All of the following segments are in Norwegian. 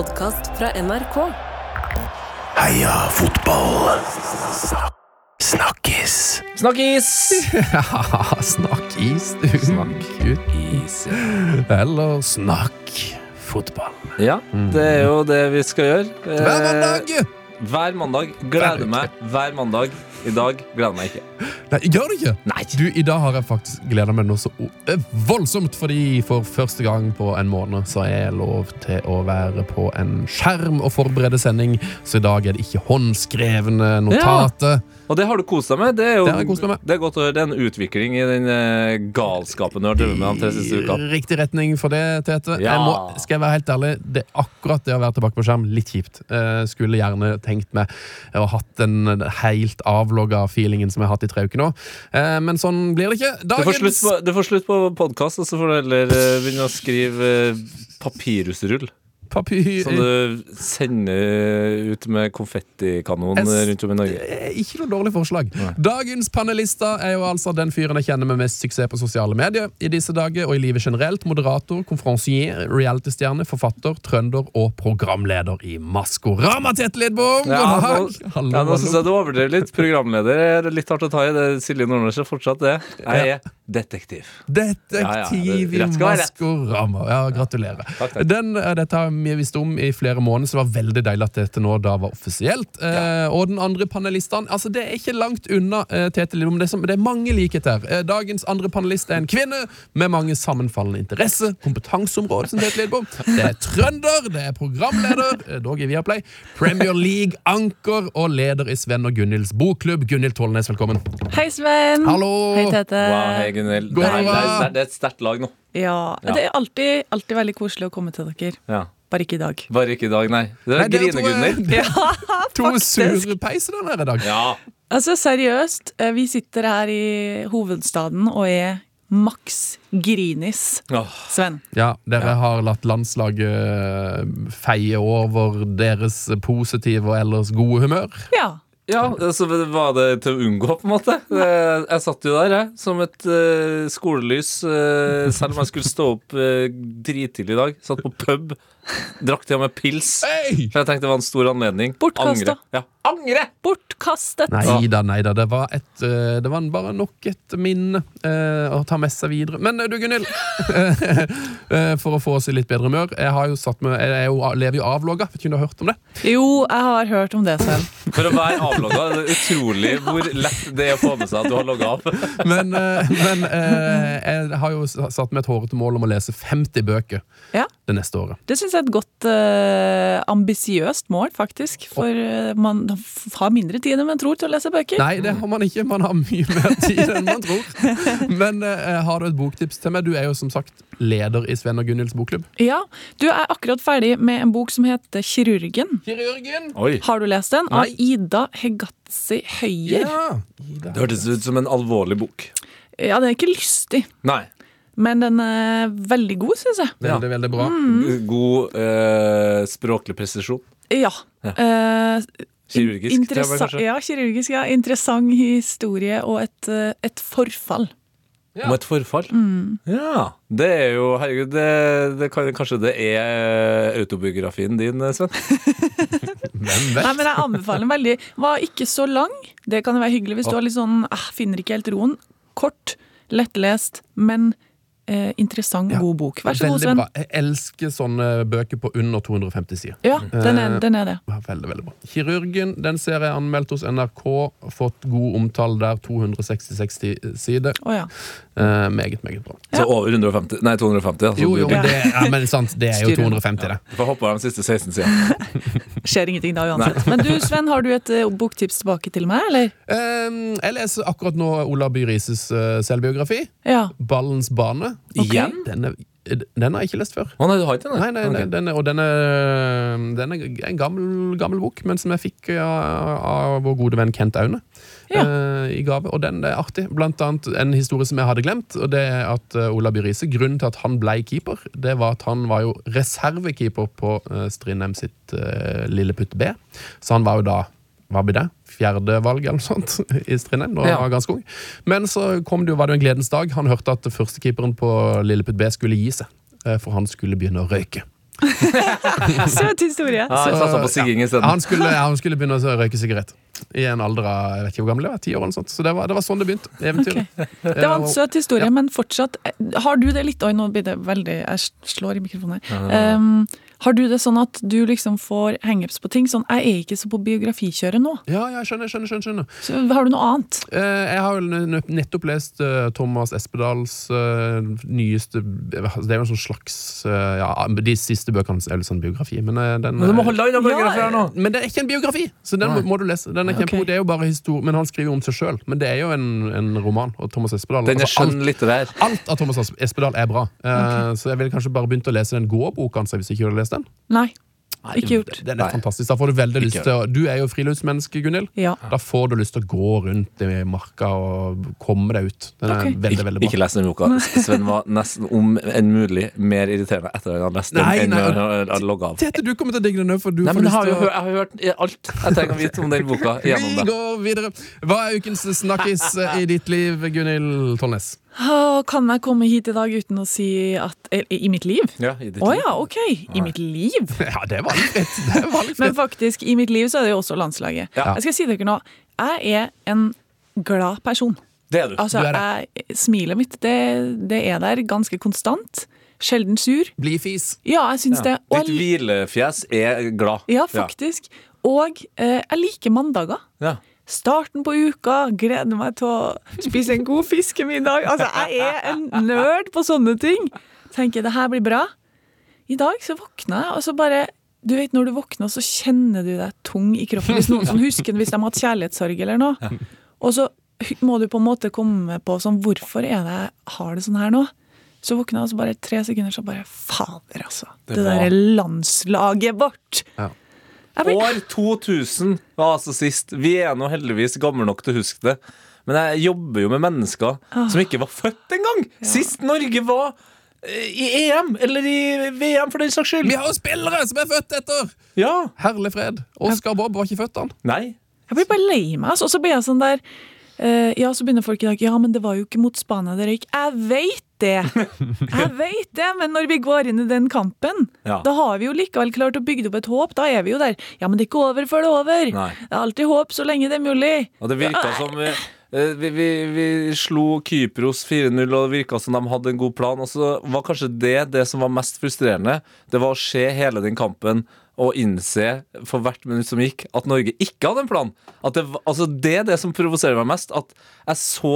podkast fra NRK. Heia fotball! Snakkis! Snakkis! Ja, snakk is, du. Snakk ut. Is, Eller snakk fotball. Ja, det er jo det vi skal gjøre. Eh, Hver mandag! Hver mandag. Gleder meg hver mandag. I dag gleder meg ikke. Nei, gjør du ikke? Nei. Du, I dag har jeg faktisk gleda meg noe så eh, voldsomt, fordi for første gang på en måned så er jeg lov til å være på en skjerm og forberede sending, så i dag er det ikke håndskrevne notater. Og det har du kost deg med. Det er jo Det har jeg kost meg med. det er godt å høre. Det er en utvikling i den eh, galskapen du har drevet med den tre siste uka. Riktig retning for det, Tete. Ja. Jeg må, skal jeg være helt ærlig, det er akkurat det å være tilbake på skjerm litt kjipt. Eh, skulle gjerne tenkt meg å ha hatt den helt avlogga feelingen som jeg har hatt i tre uker nå. Eh, men sånn blir det ikke. Du får slutt på, du får slutt på podkast, og så får du heller eh, begynne å skrive eh, papir... Som du sender ut med konfettikanon rundt om i Norge. Ikke noe dårlig forslag. Dagens panelister er jo altså den fyren jeg kjenner med mest suksess på sosiale medier i disse dager, og i livet generelt. Moderator, konferansier, realitystjerne, forfatter, trønder og programleder i Maskorama, Tete Lidbom! Ja, nå, Hallo, ja, nå syns jeg du overdrev litt. Programleder er litt hardt å ta i. Det Silje Nordnes er fortsatt det. Jeg er detektiv. Detektiv Ja, ja, det- i. Maskorama. Ja, gratulerer. Takk, takk. Den, eh, dette har vi visst om i flere måneder, så det var veldig deilig at dette nå da var offisielt. Eh, og den andre panelisten altså Det er ikke langt unna eh, Tete Lidbom. Det, det er mange likheter. Eh, dagens andre panelist er en kvinne med mange sammenfallende interesser. Kompetanseområder som Tete Lidbom. Det er trønder, det er programleder, eh, dog i Viaplay, Premier League-anker og leder i Sven og Gunhilds bokklubb. Gunhild Tollnes, velkommen. Hei, Sven. Hallo! Hei, Tete. Wow, hei, God Det, er- det, er- det er et sterkt lag nå. Ja, Ja. Det er alltid, alltid veldig koselig å komme til dere. Ja. Bare ikke i dag. Bare ikke i dag, nei. Det er Grine-Gunnhild. Ja, To faktisk. sure peiser den her i dag. Ja. Altså, seriøst. eh, Vi sitter her i hovedstaden og er maks grinis. Sven. Ja, dere har latt landslaget feie over deres positive og ellers gode humør. Ja. Ja, så var det til å unngå, på en måte. Eh, Jeg satt jo der, jeg, som et eh, skolelys, eh, selv om jeg skulle stå opp uh, drittidlig i dag. Satt på pub, drakk til og med pils. Hey! For jeg tenkte det var en stor anledning. Bortkasta. Angre. Ja. Angre! Bortkastet. Nei da, nei da. Det var, et, eh, det var bare nok et minne uh, å ta med seg videre. Men eh, du, Gunhild, eh, for å få oss i litt bedre humør Jeg har jo satt med, jeg er jo, lever jo avlogga. Vet ikke om du har hørt om det? Jo, jeg har hørt om det, selv. For å være avlogga er det utrolig hvor lett det er å få med seg at du har logga av. Men, uh, men uh, jeg har jo satt med et hårete mål om å lese 50 bøker Ja. det neste året. Det synes jeg er et godt uh, ambisiøst mål, faktisk. For eh, man har mindre tid enn man tror til å lese bøker. Nei, det har man ikke. Man har mye mer tid enn man tror. Men eh, har du et boktips til meg? Du er jo som sagt leder i Sven og Gunhilds bokklubb. Ja, Du er akkurat ferdig med en bok som heter Kirurgen. Kirurgen! Oi. Har du lest den? Av Ida Hegatzi Høyer. Ja. Ida. Det hørtes ut som en alvorlig bok. Ja, den er ikke lystig, Nei. Men den er veldig god, syns jeg. Veldig, veldig bra. God eh, språklig presisjon. Ja. Eh, Kirurgisk, tror jeg kanskje. Ja, kirurgisk. ja. Interessant historie og et, eh, et forfall. Om et forfall? Ja. Det er jo Herregud, det, det kan, kanskje det er eh, autobiografien din, eh, Sven? Nei, men Jeg anbefaler den veldig. Var ikke så lang. Det kan jo være hyggelig hvis du har litt sånn eh, finner ikke helt roen. Kort, lettlest, men eh, interessant, Ja. god bok. Vær så god, Sven. bra. Jeg elsker sånne bøker på under 250 sider. Ja, den er, den er det. Ja, Veldig, veldig bra. Kirurgen den ser jeg anmeldt hos NRK. Fått god omtale der. 266 sider. Oh, ja. Eh, meget, meget bra. Så over 150 Nei, 250. Altså, Jo, jo, men det, ja, men sant, det er jo 250, det. du får hoppe av de siste 16 sidene. Skjer ingenting da uansett. Men du, Sven, har du et eh, boktips tilbake til meg, eller? Eh, jeg leser akkurat nå Ola By Rises uh, selvbiografi. Ja. 'Ballens bane'. Igjen? Den, er, den har jeg ikke lest før. Å nei, du har ikke den? Nei, nei, okay. Ok. den er, og den er, den er en gammel, gammel bok, men som jeg fikk av, av vår gode venn Kent Aune. Ja. uh, I gave, og den er artig. Blant annet en historie som jeg hadde glemt. Og det er at uh, Ola Byrise, Grunnen til at han ble keeper, Det var at han var jo reservekeeper på uh, Strindheim sitt uh, Lilleputt B. Så han var jo da hva blir det? Fjerdevalg eller noe sånt i Strindheim. Da Ja. han var ganske ung. Men så kom det jo, var det jo en gledens dag. Han hørte at førstekeeperen på Lilleputt B skulle gi seg. eh, For han skulle begynne å røyke. Søt historie. Ja, satsa på sigging. Han skulle, han skulle begynne å røyke sigarett. I en alder av jeg vet ikke hvor gammel jeg var, ti år eller sånt. Så det var, det var sånn det begynte. Eventyret. Det var en Eh, søt historie, Ja. men fortsatt eh, Har du det litt Oi, nå blir det veldig Jeg slår i mikrofonen her. Um, har du det sånn at du liksom får hangups på ting? Sånn, jeg er ikke så på biografikjøret nå. Ja, ja, skjønner, skjønner, skjønner. skjønner. Så har du noe annet? Eh, jeg har jo nettopp lest uh, Thomas Espedals uh, nyeste Det er jo en sånn slags uh, Ja, de siste bøkene er jo litt sånn biografi, men den Men du må holde deg unna biografi her nå! Men det er ikke en biografi, så den må, må du lese. Den er okay. kjempegod. Det er jo bare historie, men han skriver jo om seg sjøl. Men det er jo en, en roman. Og Thomas Espedal Den er altså, skjønn litterær. alt, alt av Thomas Espedal er bra. Okay. Så jeg ville kanskje bare begynt å lese den gåboka hans hvis ikke hadde har lest den. Nei. Ikke gjort. Den er Nei. fantastisk. Da får du veldig lyst til å Du er jo friluftsmenneske, Gunhild. Ja. Da får du lyst til å gå rundt i marka og komme deg ut. Den er Ok. veldig, veldig bra. Ikke les den boka. Sven var nesten om en mulig mer irriterende etter at han leste den Nei, enn nei, å ha logga av. Tete, du kommer til å digge den òg, for du Nei, får lyst har til hørt, å jeg har hørt alt jeg trenger å vite om den boka. Vi går videre. Hva er ukens snakkis i ditt liv, Gunhild Tollnes? Kan jeg komme hit i dag uten å si at eh, I mitt liv? Ja, i ditt Å ja, ok. I mitt liv. Ja, det er litt Det er Men faktisk, i mitt liv så er det jo også landslaget. Ja. Jeg skal si dere nå. Jeg er en glad person. Det er du. Altså, Du er jeg, Smilet mitt, det, det er der ganske konstant. Sjelden sur. Bli fis. Ja, jeg syns det. Og Ditt hvilefjes er glad. ja, faktisk. Og eh, jeg liker mandager. Ja. Starten på uka, gleder meg til å spise en god fiskemiddag. Altså, jeg er en nerd på sånne ting. Tenker det her blir bra. I dag så våkna jeg, og så bare Du vet når du våkner, så kjenner du deg tung i kroppen. Hvis noen som husker hvis de har hatt kjærlighetssorg eller noe. Og så må du på en måte komme på sånn Hvorfor er det jeg har det sånn her nå? Så våkna jeg, og så bare tre sekunder, så bare Fader, altså. Det, Det derre landslaget vårt. Ja. År 2000 var altså sist. Vi er nå heldigvis gamle nok til å huske det. Men jeg jobber jo med mennesker som ikke var født engang! Sist Norge var eh, i EM, eller i VM for den saks skyld. Vi har jo spillere som er født etter! Ja. Herlig fred. Oskar Bob var ikke født, han. Nei. Jeg blir bare lei meg. altså. Og så blir jeg sånn der eh, Ja, så begynner folk i dag Ja, men det var jo ikke mot Spania det røyk. Jeg vet det! Jeg vet det, men når vi går inn i den kampen, Ja. da har vi jo likevel klart å bygge opp et håp. Da er vi jo der. Ja, men det er ikke over før det er over. Nei. Det er alltid håp så lenge det er mulig. Og det virka som eh, eh, vi, vi, vi slo Kypros 4-0, og det virka som de hadde en god plan. Og så var kanskje det det som var mest frustrerende. Det var å se hele den kampen og innse for hvert minutt som gikk, at Norge ikke hadde en plan. At det, altså det er det som provoserer meg mest. At jeg så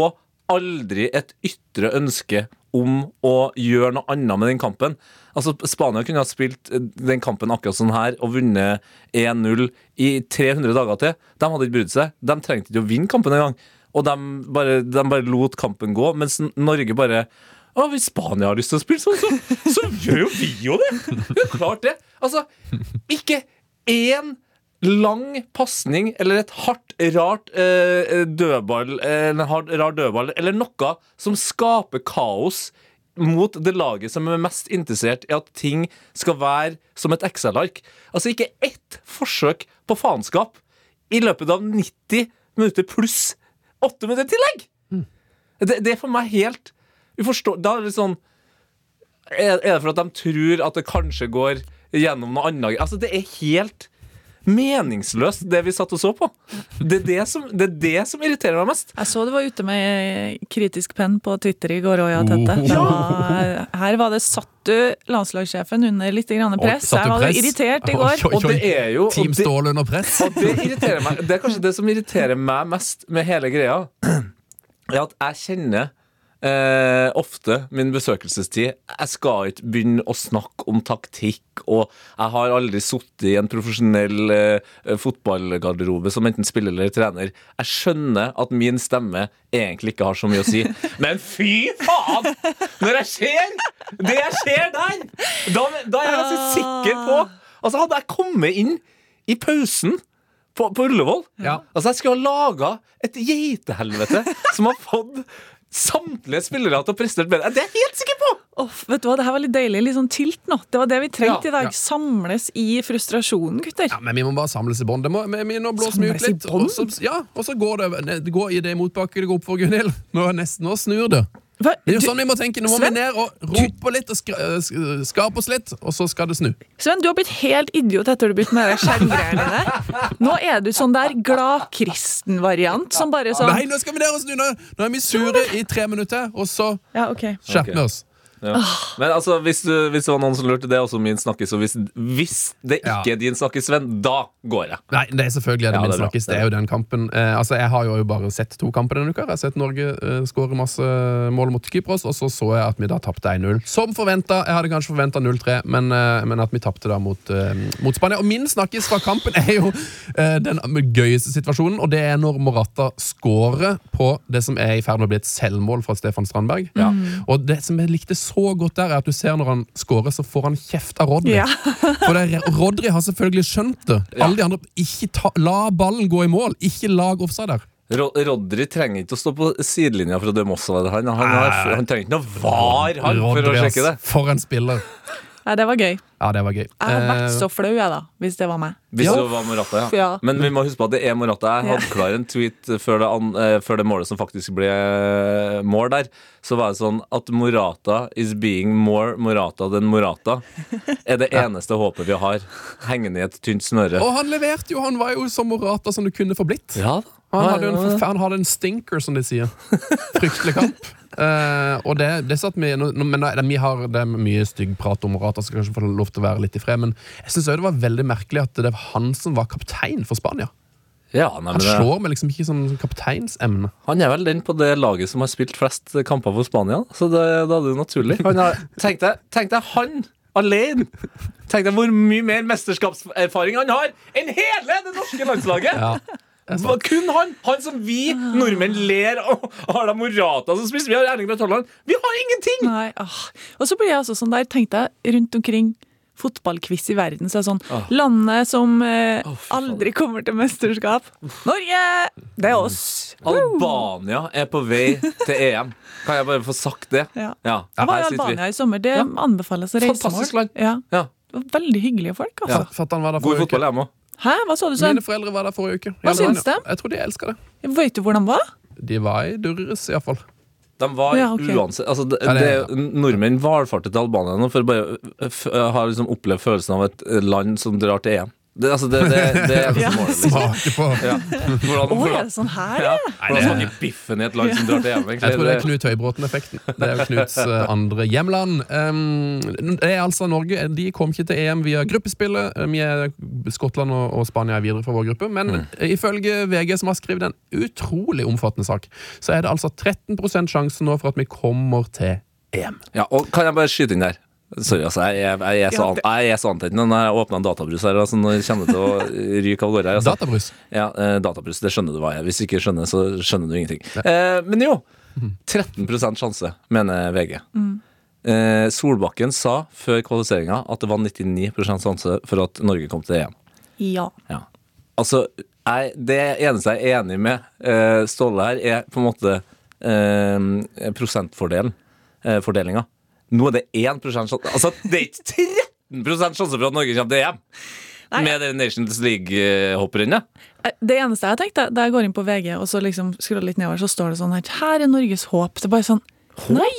aldri et ytre ønske om å gjøre noe annet med den kampen. Altså Spania kunne ha spilt eh, den kampen akkurat sånn her og vunnet 1-0 i 300 dager til. De hadde ikke brydd seg. De trengte ikke å vinne kampen engang. Og de bare, de bare lot kampen gå, mens Norge bare å, Hvis Spania har lyst til å spille sånn, så, så gjør jo vi jo det! Det er klart det. Altså, ikke én lang pasning eller et hardt, rart eh, dødball, eh, en hard, rar dødball, eller noe som skaper kaos mot det laget som er mest interessert i at ting skal være som et Excel-ark. Altså ikke ett forsøk på faenskap i løpet av 90 minutter pluss 8 minutter tillegg! Det, det er for meg helt uforståelig. Da er det sånn er, er det for at de tror at det kanskje går gjennom noe annet? Altså, det er helt meningsløst, det vi satt og så på. Det er det som, det, er det som irriterer meg mest. Jeg så du var ute med kritisk penn på Twitter i går òg, ja, Tette. Ja. Her var det satt du landslagssjefen under litt grann press. Jeg du var press? irritert i går. Og det er jo Team Stål under press. og det irriterer meg Det er kanskje det som irriterer meg mest med hele greia. Er at jeg kjenner eh, ofte min besøkelsestid Jeg skal ikke begynne å snakke om taktikk, og jeg har aldri sittet i en profesjonell eh, fotballgarderobe som enten spiller eller trener. Jeg skjønner at min stemme egentlig ikke har så mye å si, men fy faen! Når jeg ser det jeg ser der, da, da er jeg ganske sikker på Altså, hadde jeg kommet inn i pausen på, på Ullevål Ja. Altså, jeg skulle ha laga et geitehelvete som har fått samtlige spillere til å prestere bedre. Det er jeg helt sikker på! Oh, vet du hva, Det her var litt deilig. Litt sånn tilt nå. Det var det vi trengte Ja, i dag. ja. Samles i frustrasjonen, gutter. Ja, men vi må bare samles i bånd. Nå blåser vi ut Samles i litt. bånd? Og så, ja, og så går det, det går i det motbakke det går opp for Gunhild. Nå, er nesten, nå snur det. Hva? Det er jo Du- sånn vi må tenke. Nå må vi ned og rope litt og skra- eh, skarpe oss litt, og så skal det snu. Sven, du har blitt helt idiot etter du begynte med de skjermgreiene dine. Nå er du sånn der gladkristen-variant som bare sånn Nei, nå skal vi ned og snu! Nå Nå er vi sure i tre minutter, og så Ja, okay. skjerper vi vi oss. Ja. Men altså, hvis, du, hvis det var noen som lurte, det er også min snakkis. Og hvis, hvis det ikke Ja. er din snakkis, Sven, da går jeg. Nei, det er selvfølgelig er det Ja, min snakkis. Det er jo den kampen. Eh, altså, Jeg har jo bare sett to kamper denne uka. Jeg har sett Norge eh, skåre masse mål mot Kypros, og så så jeg at vi da tapte 1-0. Som forventa. Jeg hadde kanskje forventa 0-3, men, eh, men at vi tapte da mot, eh, mot Spania. Og min snakkis fra kampen er jo eh, den gøyeste situasjonen, og det er når Morata scorer på det som er i ferd med å bli et selvmål fra Stefan Strandberg. Og det som jeg likte så godt der, er at du ser når han scorer, så får han kjeft av Rodri. Ja. For det, Rodry Rodri har selvfølgelig skjønt det. Alle de andre ikke ta, La ballen gå i mål. Ikke lag offside der. Ro Rodri trenger ikke å stå på sidelinja for å dømme offside. Han, han, han, han trenger ikke noe var han, for å sjekke det. For en spiller. Nei, det var gøy. Ja, det var gøy. Jeg hadde vært Eh, så flau, jeg, da, hvis det var meg. Hvis Ja. det var Morata, ja. Ja. Men vi må huske på at det er Morata. Jeg hadde klar en tweet før det, an, eh, før det målet som faktisk ble eh, mål der. Så var det sånn at Morata is being more Morata than Morata er det eneste håpet vi har hengende i et tynt snøre. og han leverte jo. Han var jo så Morata som det kunne få blitt. Ja, Han hadde, jo en, han hadde en stinker, som de sier. Fryktelig kamp. Eh, og det, det satt vi, nå- men det, vi har det er mye stygg prat om Morata, skal kanskje få lov til å være litt i fred. Men jeg syns det var veldig merkelig at det var han som var kaptein for Spania. ja nei, Han slår meg liksom ikke som kapteinsemne. han er vel den på det laget som har spilt flest kamper for Spania, så det, da er det jo naturlig. Han har, tenk, deg, tenk deg han alene! Tenk deg hvor mye mer mesterskapserfaring han har enn hele det norske landslaget! Ja, kun han! Han som vi nordmenn ler av. Har da Morata som spiser. Vi har Erling Braut Haaland. Vi har ingenting! Nei, ah. Og så blir jeg altså sånn der, tenkte jeg, rundt omkring fotballquiz i verden, så er det sånn Ah. Landet som eh, Å, aldri kommer til mesterskap. Norge! Det er oss. Albania er på vei til EM. Kan jeg bare få sagt det? Ja. Ja, Jeg var i. Albania i sommer. Det Ja. anbefales å reise Fantastisk land. Ja. Ja. Veldig hyggelige folk, altså. Ja. var der God fotball, jeg må. Hæ, hva sa du, sånn? Mine foreldre var der forrige uke. Hva syns de? Jeg tror de elsker det. Vet du hvor de var? De var i durres, iallfall. De var Ja, okay. uansett altså, det, det- det, Nordmenn valfarter til Albania nå for å bare ha liksom opplevd følelsen av et land som drar til EM. Det, altså, det, det, det er det Ja. målet. Liksom. Smake på Ja. Hvordan, Å, er hvordan, det sånn her? ja, hvordan smaker biffen i et lag som drar til hjemme? egentlig? Jeg tror det er Knut Høybråten-effekten. Det er jo Knuts eh, andre hjemland. Um, det er altså Norge. De kom ikke til EM via gruppespillet. Vi er Skottland og, og Spania er videre fra vår gruppe. Men Mm. ifølge VG, som har skrevet en utrolig omfattende sak, så er det altså 13% sjanse nå for at vi kommer til EM. Ja, og kan jeg bare skyte inn der? Sorry, altså. Jeg, jeg, jeg, er, så, an- jeg er så når jeg åpner en databrus her. Altså, når jeg det til å ryke av gårde her. Altså. Databrus. Ja, eh, databrus, det skjønner du hva jeg er. Hvis du ikke skjønner, så skjønner du ingenting. Eh, men jo, 13% sjanse, mener VG. Eh, Solbakken sa før kvalifiseringa at det var 99% sjanse for at Norge kom til EM. ja. Ja. Altså, jeg, det eneste jeg er enig med eh, Ståle her, er på en måte eh, prosentfordelen. Eh, fordelinga. Nå er det 1% sjanse Altså, det er ikke 13 sjanse for at Norge kommer til EM! Med det Nations League-hopprennet. Eh, Det eneste jeg tenkte, da jeg går inn på VG og så liksom scroller litt nedover, så står det sånn her Her er Norges håp. Det er bare sånn Nei!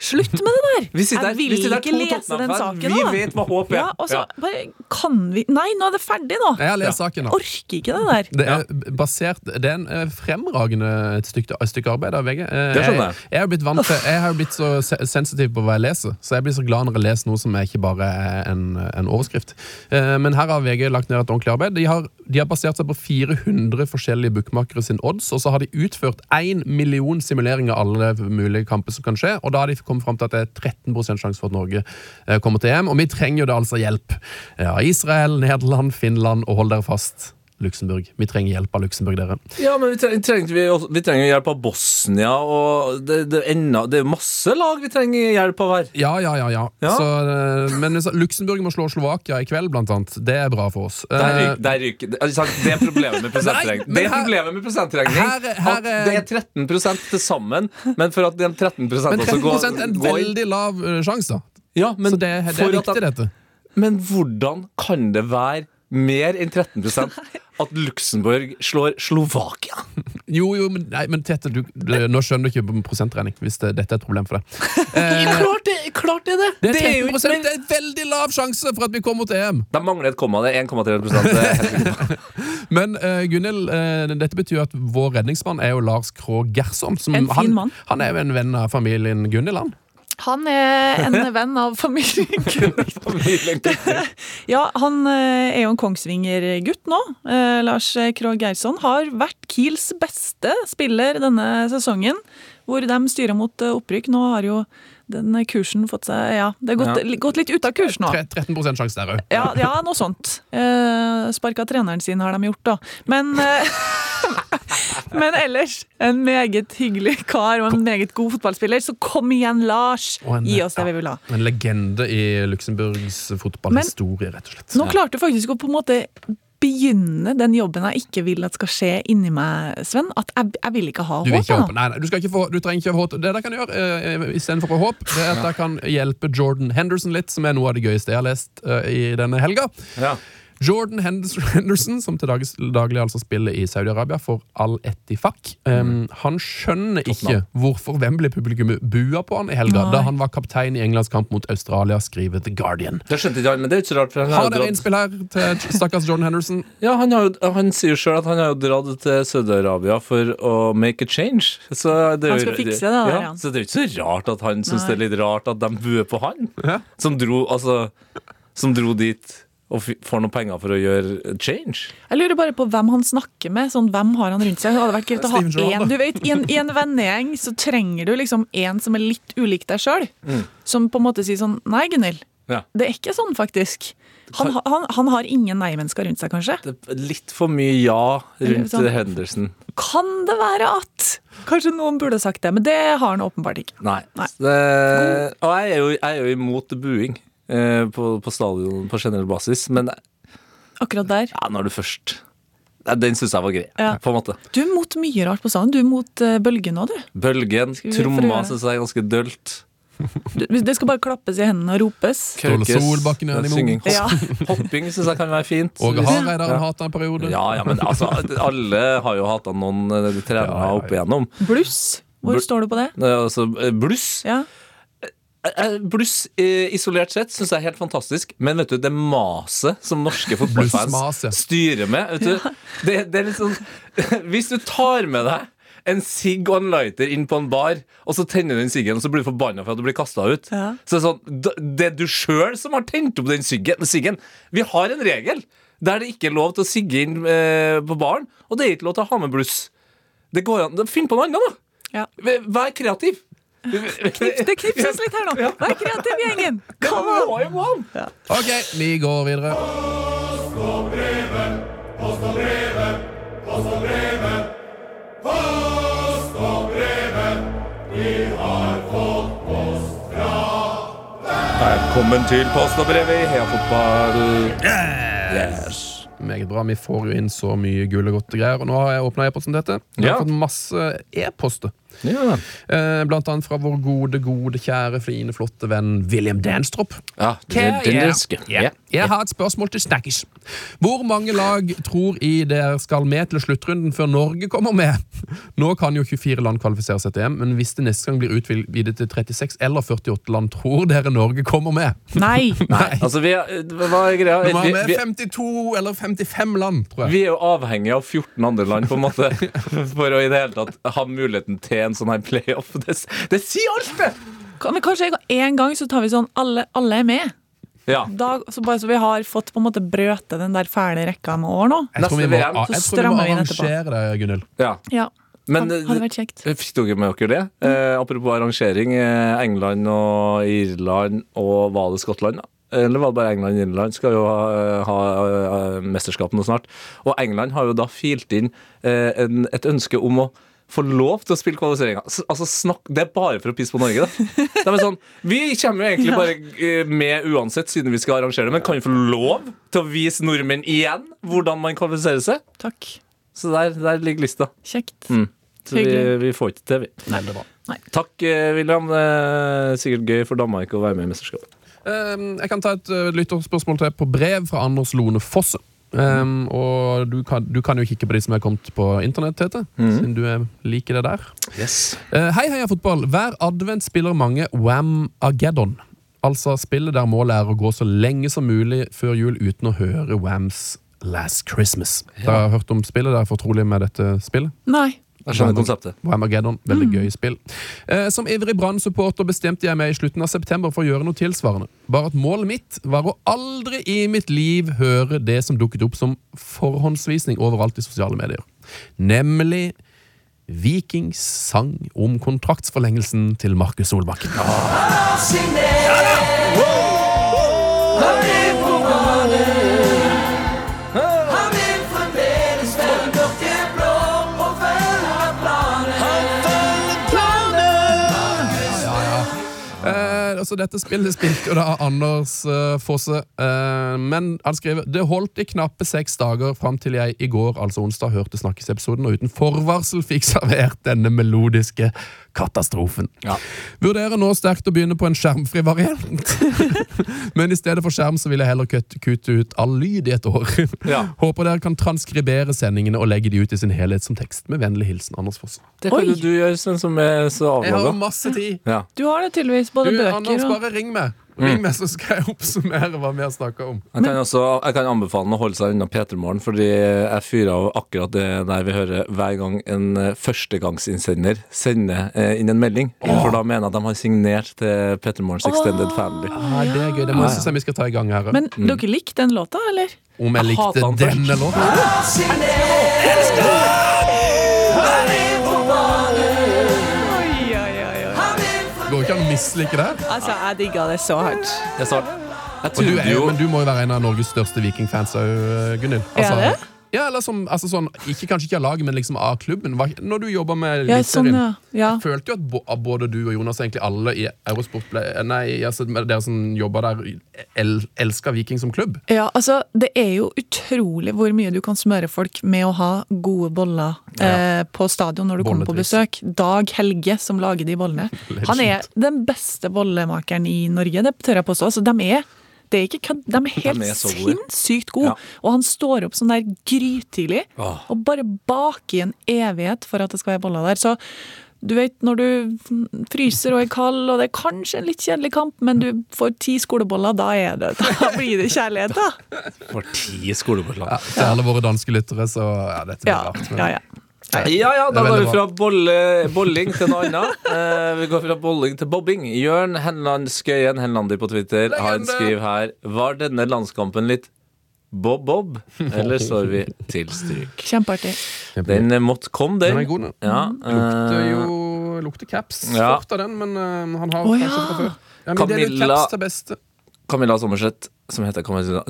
Slutt med det der! Vi sitter jeg vil vi sitter ikke lese den saken Vi vet hva håp er. Ja, og så Ja. bare Kan vi Nei, nå er det ferdig, nå! Jeg har lest saken. nå. Orker ikke det der. Det er basert Det er en eh, fremragende et stykke, et stykke arbeid av VG. Eh, Det jeg. Jeg, jeg, har blitt vant til, jeg har blitt så sensitiv på hva jeg leser, så jeg blir så glad når jeg leser noe som er ikke bare er en, en overskrift. Eh, Men her har VG lagt ned et ordentlig arbeid. De har, de har basert seg på 400 forskjellige bookmakere sin odds, og så har de utført én million simuleringer av alle mulige kamper som kan skje, og da har de kommet fram til at det er 13 sjanse for at Norge eh, kommer til EM, og vi trenger jo da altså hjelp. Ja, Israel, Nederland, Finland, og hold dere fast. Luxembourg. Vi trenger hjelp av Luxembourg, dere. Ja, men vi trenger, vi, vi trenger hjelp av Bosnia, og det, det, enda, det er masse lag vi trenger hjelp av her. Ja, ja, ja. ja. Ja. Så, eh, men så- Luxembourg må slå Slovakia i kveld, blant annet. Det er bra for oss. Der Eh, ryker, der ryker det, altså, det er problemet med prosentregning. men Det er problemet med prosentregning. her her, her er- det er 13 til sammen, men for at de 13 men også 13 går, er en går veldig lav eh, sjanse, da. ja, men, Så det, det er viktig, de- dette. Men hvordan kan det være mer enn 13 at Luxembourg slår Slovakia? Jo, jo, men, nei, men Tete, du, du, nå skjønner du ikke på prosentregning hvis det, dette er et problem for deg. klart, det, klart det er det! Det er jo 13 det er en veldig lav sjanse for at vi kommer til EM! Da mangler et komma. Det er 1,3 det er helt sikkert. Men uh, Gunhild, uh, dette betyr at vår redningsmann er jo Lars Krogh Gersom. Som, En fin han, han er jo en venn av familien Gunhild, han. Han er en venn av familien. Ja, han eh, er jo en Kongsvinger-gutt nå. Eh, Lars Krogh Geirson har vært Kiels beste spiller denne sesongen, hvor de styrer mot eh, opprykk. Nå har jo den kursen fått seg Ja, det har gått, gått litt ut av kurs nå. Tre- 13 sjanse der òg. Ja, ja noe sånt. Eh, Sparka treneren sin har de gjort, da. Men eh, Men ellers en meget hyggelig kar og en meget god fotballspiller. Så kom igjen, Lars! En- Gi oss det vi vil ha. En legende i Luxemburgs fotballhistorie, rett og slett. Nå klarte du faktisk å på en måte begynne den jobben jeg ikke vil at skal skje inni meg, Sven. At jeg, jeg vil ikke ha Du, vil håp. ikke håp. Nei, nei, du, skal ikke få, du trenger ikke håp. Det dere kan gjøre uh, istedenfor å ha håp, det er at dere kan hjelpe Jordan Henderson litt, som er noe av det gøyeste jeg har lest uh, i denne helga. Ja. Jordan Henderson, som til dags, daglig altså spiller i Saudi-Arabia for Al-Etifak, um, han skjønner ikke hvorfor Wembley-publikum bua på han i helga, Nei. da han var kaptein i Englands kamp mot Australia, skriver The Guardian. Det skjønte ikke han, men det er ikke så rart. For han Har dere innspill her til stakkars Jordan Henderson? ja, han, har jo, han sier sjøl at han har jo dratt til Saudi-Arabia for å make a change. Så det Han skal fikse det der, ja, ja. Så det er jo ikke så rart at han syns det er litt rart at de buer på han. Ja. Som dro, altså, som dro dit og får noen penger for å gjøre change. Jeg lurer bare på hvem han snakker med. Sånn, hvem har han rundt seg? Det hadde vært greit å ha én. Du vet, I en, i en vennegjeng så trenger du liksom en som er litt ulik deg sjøl. Mm. Som på en måte sier sånn Nei, Gunhild. Ja. Det er ikke sånn, faktisk. Han, han, han har ingen nei-mennesker rundt seg, kanskje. Det er litt for mye ja rundt sånn- Henderson. Kan det være at Kanskje noen burde sagt det, men det har han åpenbart ikke. Nei. Nei. Det, og jeg er, jo, jeg er jo imot buing på, på stadion på generell basis, men Akkurat der. ja, når du først Den syns jeg var grei, Ja. på en måte. Du er mot mye rart på stadion. Du er mot uh, bølgen òg, du. Bølgen, tromma syns jeg er ganske dølt. Det skal bare klappes i hendene og ropes. Solbakken er imot. Ja. Hopping syns jeg kan være fint. Åge Hareide har Ja. hata en periode. Ja, ja, men altså, alle har jo hata noen eh, trenere Ja, ja, ja. opp igjennom. Bluss. Hvor Bl- står du på det? Altså, eh, bluss Ja. Eh, Bluss eh, isolert sett syns jeg er helt fantastisk, men vet du, det maset som norske fotballfans styrer med vet du, det, det er litt sånn Hvis du tar med deg en sigg og en lighter inn på en bar, og så tenner du den siggen, og så blir du forbanna for at du blir kasta ut. Ja. Så det er sånn, det er du sjøl som har tent opp den siggen. siggen. Vi har en regel der det ikke er lov til å sigge inn eh, på baren, og det er ikke lov til å ha med bluss. Det går an. Finn på noe annet, da! Ja. Vær kreativ. Det knipses litt her nå. Vær kreativ, gjengen! Come on! OK, vi går videre. Post og brevet, post og brevet, post og brevet. Post og brevet, vi har fått post fra deg. Velkommen til Post og brevet i Heia Fotball. Yes. Meget bra. Vi får jo inn så mye gull og godt greier. Og nå har jeg åpna e-posten til dette. Vi har Ja. fått masse e-poster. Ja. Eh, blant annet fra vår gode, gode, kjære, fine, flotte venn William Danstrup. ja det, den yeah. jeg. Jeg har et spørsmål til Snakkis. Hvor mange lag tror I dere skal med til sluttrunden før Norge kommer med? Nå kan jo 24 land kvalifisere seg til EM, men hvis det neste gang blir utvidet til 36 eller 48 land, tror dere Norge kommer med? Nei! Nei, altså vi er, Hva er greia? Vi, vi, med 52 eller 55 land, tror jeg. vi er jo avhengig av 14 andre land på en måte for å i det hele tatt ha muligheten til en sånn her playoff. Det, det sier alt, det! Kan vi kanskje en gang så tar vi sånn alle, alle er med? Ja. Da, så bare så vi har fått på en måte brøte den der fæle rekka med år nå. Jeg tror vi må, VM, jeg tror vi må arrangere det, Gunhild. ja. Ja, Men eh, fikk dere med dere det? Eh, apropos arrangering. Eh, England og Irland og var det Skottland? da? Eller var det bare England og Irland? Skal jo ha, ha, ha mesterskap nå snart. Og England har jo da filt inn eh, en, et ønske om å få lov til å spille kvalifiseringa. Altså, snakk, det er bare for å pisse på Norge, da. det er sånn, vi kommer jo egentlig bare eh, med uansett, siden vi skal arrangere det, men kan vi få lov til å vise nordmenn igjen hvordan man kvalifiserer seg? Takk. Så der, der ligger lista. Kjekt. Mm. Så vi, vi får ikke til, vi. Veldig bra. Takk, eh, William. Det er sikkert gøy for Danmark å være med i mesterskapet. Eh, Jeg kan ta et eh, lytterspørsmål til på brev fra Anders Lone Fosse. Um, og du kan, du kan jo kikke på de som er kommet på internett, Tete. Siden du er liker det der. Yes. Uh, hei, heia fotball. Hver advent spiller mange Wam Ageddon. Altså spillet der målet er å gå så lenge som mulig før jul uten å høre Whams Last Christmas. Dere har hørt om spillet? Dere er fortrolige med dette spillet? Nei. Jeg skjønner konseptet. Whamageddon, veldig gøy spill. Eh, som ivrig Brann-supporter bestemte jeg meg i slutten av september for å gjøre noe tilsvarende. Bare at målet mitt var å aldri i mitt liv høre det som dukket opp som forhåndsvisning overalt i sosiale medier. Nemlig Vikings sang om kontraktsforlengelsen til Markus Solbakken. Eh, altså Dette spillet spilte jo da Anders uh, Fosse, uh, men han skriver Det holdt i knappe seks dager fram til jeg i går, altså onsdag, hørte Snakkes-episoden og uten forvarsel fikk servert denne melodiske katastrofen. Ja. Vurderer nå sterkt å begynne på en skjermfri variant, men i stedet for skjerm så vil jeg heller kutte, kutte ut all lyd i et år. Ja. Håper dere kan transkribere sendingene og legge de ut i sin helhet som tekst. Med vennlig hilsen Anders Fosse. Det kan Oi. du gjøre, sånn som er så Jeg har masse tid. Ja. Du har det tydeligvis. Både Du, bøker Anders, og bare ring meg. Ring meg, så skal jeg oppsummere hva vi har snakka om. Jeg kan, også, jeg kan anbefale han å holde seg unna P3morgen, fordi jeg fyrer av akkurat det der vi hører hver gang en eh, førstegangsinnsender sender eh, inn en melding. For da mener jeg at de har signert til P3morgens Extended Family. Ah, det er gøy. Det må jeg synes jeg vi skal ta i gang her. Men dere likte den låta, eller? Om jeg likte Jeg først. denne. Oi, Går ikke an å mislike det. Altså, jeg digga det så hardt. Jeg sa Jeg du er jo, men du må jo være en av Norges største vikingfans òg, Gunhild. Altså? Ja, eller som, altså sånn, ikke, Kanskje ikke av laget, men liksom av klubben. Når du jobba med Ja, sånn, Eliteserien, ja. ja. følte jo at både du og Jonas, egentlig alle i Eurosport, ble, nei, altså, dere som jobba der, el, elska Viking som klubb. Ja, altså, det er jo utrolig hvor mye du kan smøre folk med å ha gode boller eh, på stadion når du kommer på besøk. Dag Helge, som lager de bollene. Han er den beste bollemakeren i Norge, det tør jeg påstå. Altså, de er det er ikke kødd, de er helt De er gode. sinnssykt gode. Ja. Og han står opp sånn der grytidlig og bare baker i en evighet for at det skal være boller der. Så du vet når du fryser og er kald, og det er kanskje en litt kjedelig kamp, men du får ti skoleboller, da er det Da blir det kjærlighet, da. Får ti skoleboller. Ja, til alle våre danske lyttere, så ja, dette blir Ja, rart. Men, ja, ja. Ja, ja, da går vi fra bolle, bolling til noe annet. Uh, vi går fra bolling til bobbing. Jørn Henland Skøyen Henlander på Twitter han en skriver her Var denne landskampen litt bob-bob, eller står vi til stryk? Kjempeartig. Den eh, måtte komme, Den den. er god, den. Ja, Lukter eh, jo Lukter caps Ja. fort av den, men uh, han har oh, kanskje ja. fra før. Ja, men det er litt Camilla- caps til beste. Camilla Sommerseth, som heter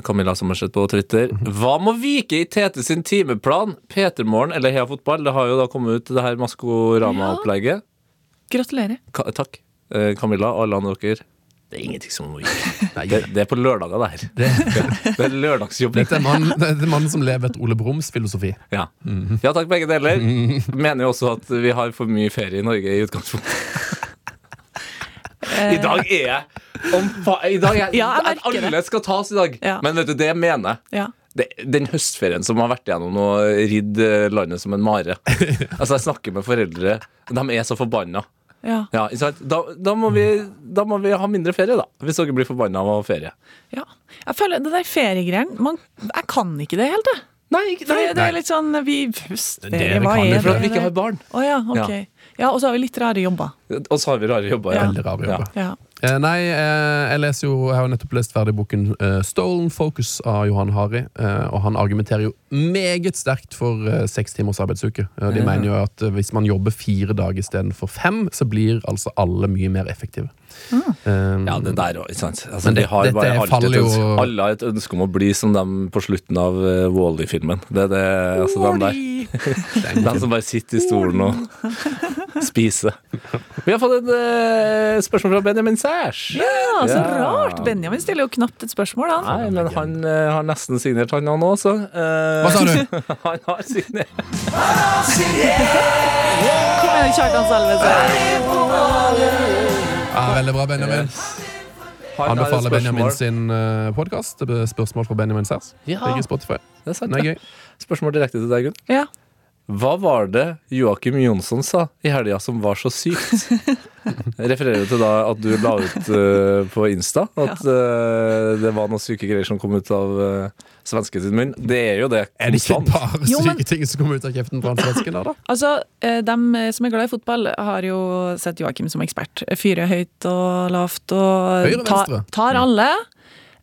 Camilla, Sommerseth på Twitter. Hva må vike i Tete sin timeplan? Petermorgen eller Heia Fotball? Det har jo da kommet ut det her Maskorama-opplegget. Gratulerer. Ka takk, eh, Camilla og alle andre dere. Det er ingenting som må vike. Det, det er på lørdager, det her. Det, Det er lørdagsjobb. dette er mannen det er mannen som lever et Ole Brums filosofi. Ja. ja takk, begge deler. Mener jo også at vi har for mye ferie i Norge i utgangspunktet. I dag er jeg om fa I dag er Ja, jeg det. Alle skal tas i dag. Ja. Men vet du, det jeg mener Ja. det, Den høstferien som har vært igjennom og ridd eh, landet som en mare. Altså, jeg snakker med foreldre, de er så forbanna. Ja. Ja. Da, da, må vi, da må vi ha mindre ferie, da. Hvis dere blir forbanna av å ha ferie. ja. Jeg føler det der feriegreiene Jeg kan ikke det helt, jeg. Nei, ikke, nei, det, det er litt sånn vi, Høstferie, Det hva kan er det? For at vi ikke har barn. Oh, ja, ok. Ja, Og så har vi litt rare jobber. Og så har vi rare jobber. Ja. Veldig rare jobber. Ja. Eh, nei, eh, jeg leser jo Jeg har jo nettopp lest ferdig boken eh, 'Stolen Focus' av Johan Hari. Eh, og han argumenterer jo meget sterkt for eh, seks timers arbeidsuke. Eh, de mm. mener jo at eh, hvis man jobber fire dager istedenfor fem, så blir altså alle mye mer effektive. Eh, Ja, det der òg, ikke sant. Altså, Men det- har dette bare alltid faller et ønske, jo- Alle har et ønske om å bli som dem på slutten av uh, Wall-E-filmen. Det er det, altså dem der. De som bare sitter i stolen og spiser. Vi har fått et uh, spørsmål fra Benjamin Sæsj. ja, så Ja. rart! Benjamin stiller jo knapt et spørsmål, han. Nei, men han uh, har nesten signert, han nå, så. eh, Hva sa du? han har signert. Kom igjen, Kjartan Salvesen. Ja, veldig bra, Benjamin. Han har Anbefaler Benjamin sin uh, podkast. Spørsmål fra Benjamin Sers. Ja, Ligger i Spotify. det er sant. Det. gøy. Spørsmål direkte til deg, Gunn. Ja. Hva var det Joakim Jonsson sa i helga som var så sykt? Refererer til da at du la ut uh, på Insta at uh, det var noen syke greier som kom ut av uh, svensken sin munn. Det er jo det. Er det ikke bare bare Jo, men- syke ting som kommer ut av kjeften på han svensken? da? Altså, de dem som er glad i fotball, har jo sett Joakim som ekspert. Fyrer høyt og lavt og Høyre, tar, tar alle.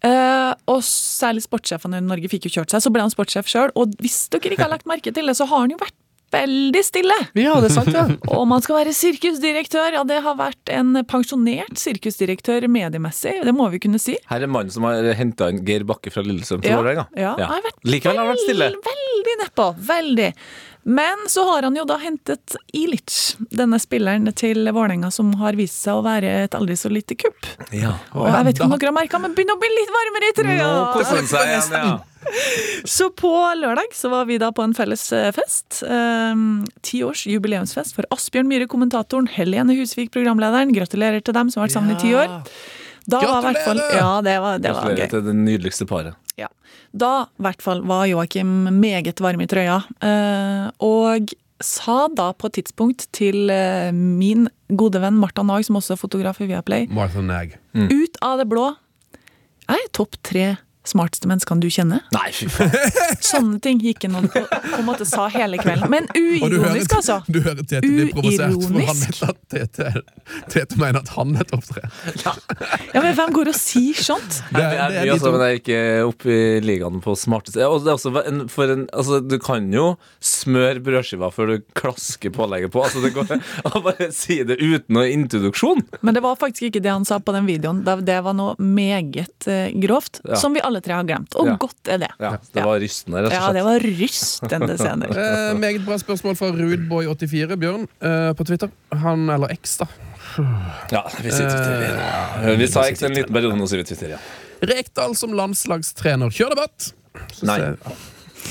Eh, og særlig sportssjefene i Norge fikk jo kjørt seg, så ble han sportssjef sjøl. Og hvis dere ikke har lagt merke til det, så har han jo vært veldig stille. Ja, det er sant, ja. Og man skal være sirkusdirektør. Ja, det har vært en pensjonert sirkusdirektør mediemessig, det må vi kunne si. Her er mannen som har henta inn Geir Bakke fra Lillesund til Ja, Vålerenga. ja, ja. vært Likevel har han vært stille. Veldig nedpå. Veldig. Men så har han jo da hentet Ilic, denne spilleren til Vålerenga som har vist seg å være et aldri så lite kupp. Ja. Og jeg vet ikke om dere har merka, men begynner å bli litt varmere i Nå trøya. koser han seg igjen, ja. Så på lørdag så var vi da på en felles eh, fest. Um, ti års jubileumsfest for Asbjørn Myhre, kommentatoren, Helene Husvik, programlederen. Gratulerer til dem som har vært sammen i ti år. Da var hvert fall, Gratulerer! ja, det var, det var Gratulerer gøy. til det nydeligste paret. Ja. Da i hvert fall var Joakim meget varm i trøya, eh, og sa da på et tidspunkt til eh, min gode venn Martha Nag, som også er fotograf i Viaplay, Martha Nag. ut av det blå Jeg er topp tre smarteste menneskene du kjenner. Nei, fy faen. Sånne ting gikk han og på en måte sa hele kvelden. Men uironisk, altså. du hører Tete bli provosert, for han vet at Tete, Tete mener at han er topp Ja. Ja, men Hvem går og sier sånt? Det, er, det er mye altså, men jeg er ikke oppe i ligaen på smarteste. Og det er også en, for en, altså, du kan jo smøre brødskiva før du klasker pålegget på. Altså, det går å bare si det uten noe introduksjon. Men det var faktisk ikke det han sa på den videoen. Det det var noe meget eh, grovt, Ja. som vi alle tre har glemt. Og Ja. godt er det. Ja, det var rystende, rett Ja, det var rystende scener. Eh, meget bra spørsmål fra Rudboy84, Bjørn, eh, på Twitter. Han, eller X, da. Ja, vi sier Twitter. Eh, Vi sa ikke en liten periode, nå sier vi Twitter, ja. Rekdal som landslagstrener. Kjør debatt! Så Nei. ser-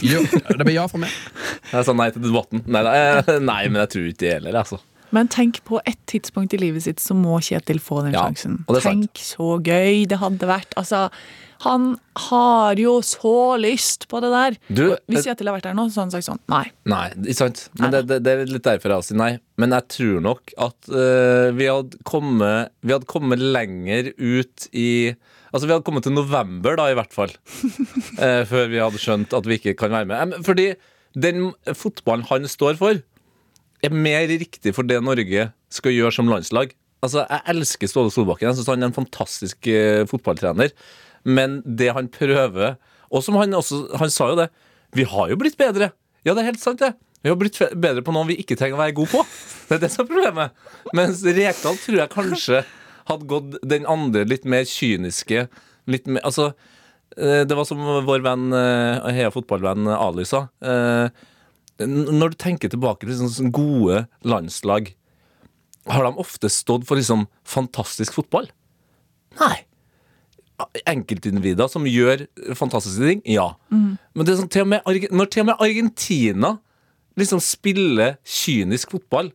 Jo, det blir ja fra meg. Jeg sa nei til debatten. Nei, nei, eh, nei men jeg tror ikke det gjelder, altså. Men tenk på et tidspunkt i livet sitt så må Kjetil få den Ja, sjansen. og det er sant. Tenk så gøy det hadde vært. Altså, han har jo så lyst på det der. Du, Hvis eh, Kjetil har vært der nå, så hadde han sagt sånn nei. Nei, ikke sant. Men det, det, det er litt derfor jeg sier nei. Men jeg tror nok at uh, vi, hadde kommet, vi hadde kommet lenger ut i Altså Vi hadde kommet til november, da, i hvert fall. uh, før vi hadde skjønt at vi ikke kan være med. Fordi den fotballen han står for, er mer riktig for det Norge skal gjøre som landslag. Altså, Jeg elsker Ståle Solbakken. Jeg synes Han er en fantastisk uh, fotballtrener. Men det han prøver Og som han også Han sa jo det. Vi har jo blitt bedre. Ja, det er helt sant, det. Vi har blitt bedre på noe vi ikke trenger å være gode på. Det er det som er problemet. Mens Rekdal tror jeg kanskje hadde gått den andre litt mer kyniske litt mer, Altså, eh, det var som vår venn, eh, Heia fotballvenn Ali sa. eh, Når du tenker tilbake til sånne sånne gode landslag, har de ofte stått for liksom fantastisk fotball? Nei. Enkeltindivider som gjør fantastiske ting? Ja. Men det er sånn, til med, når til og med Argentina liksom spiller kynisk fotball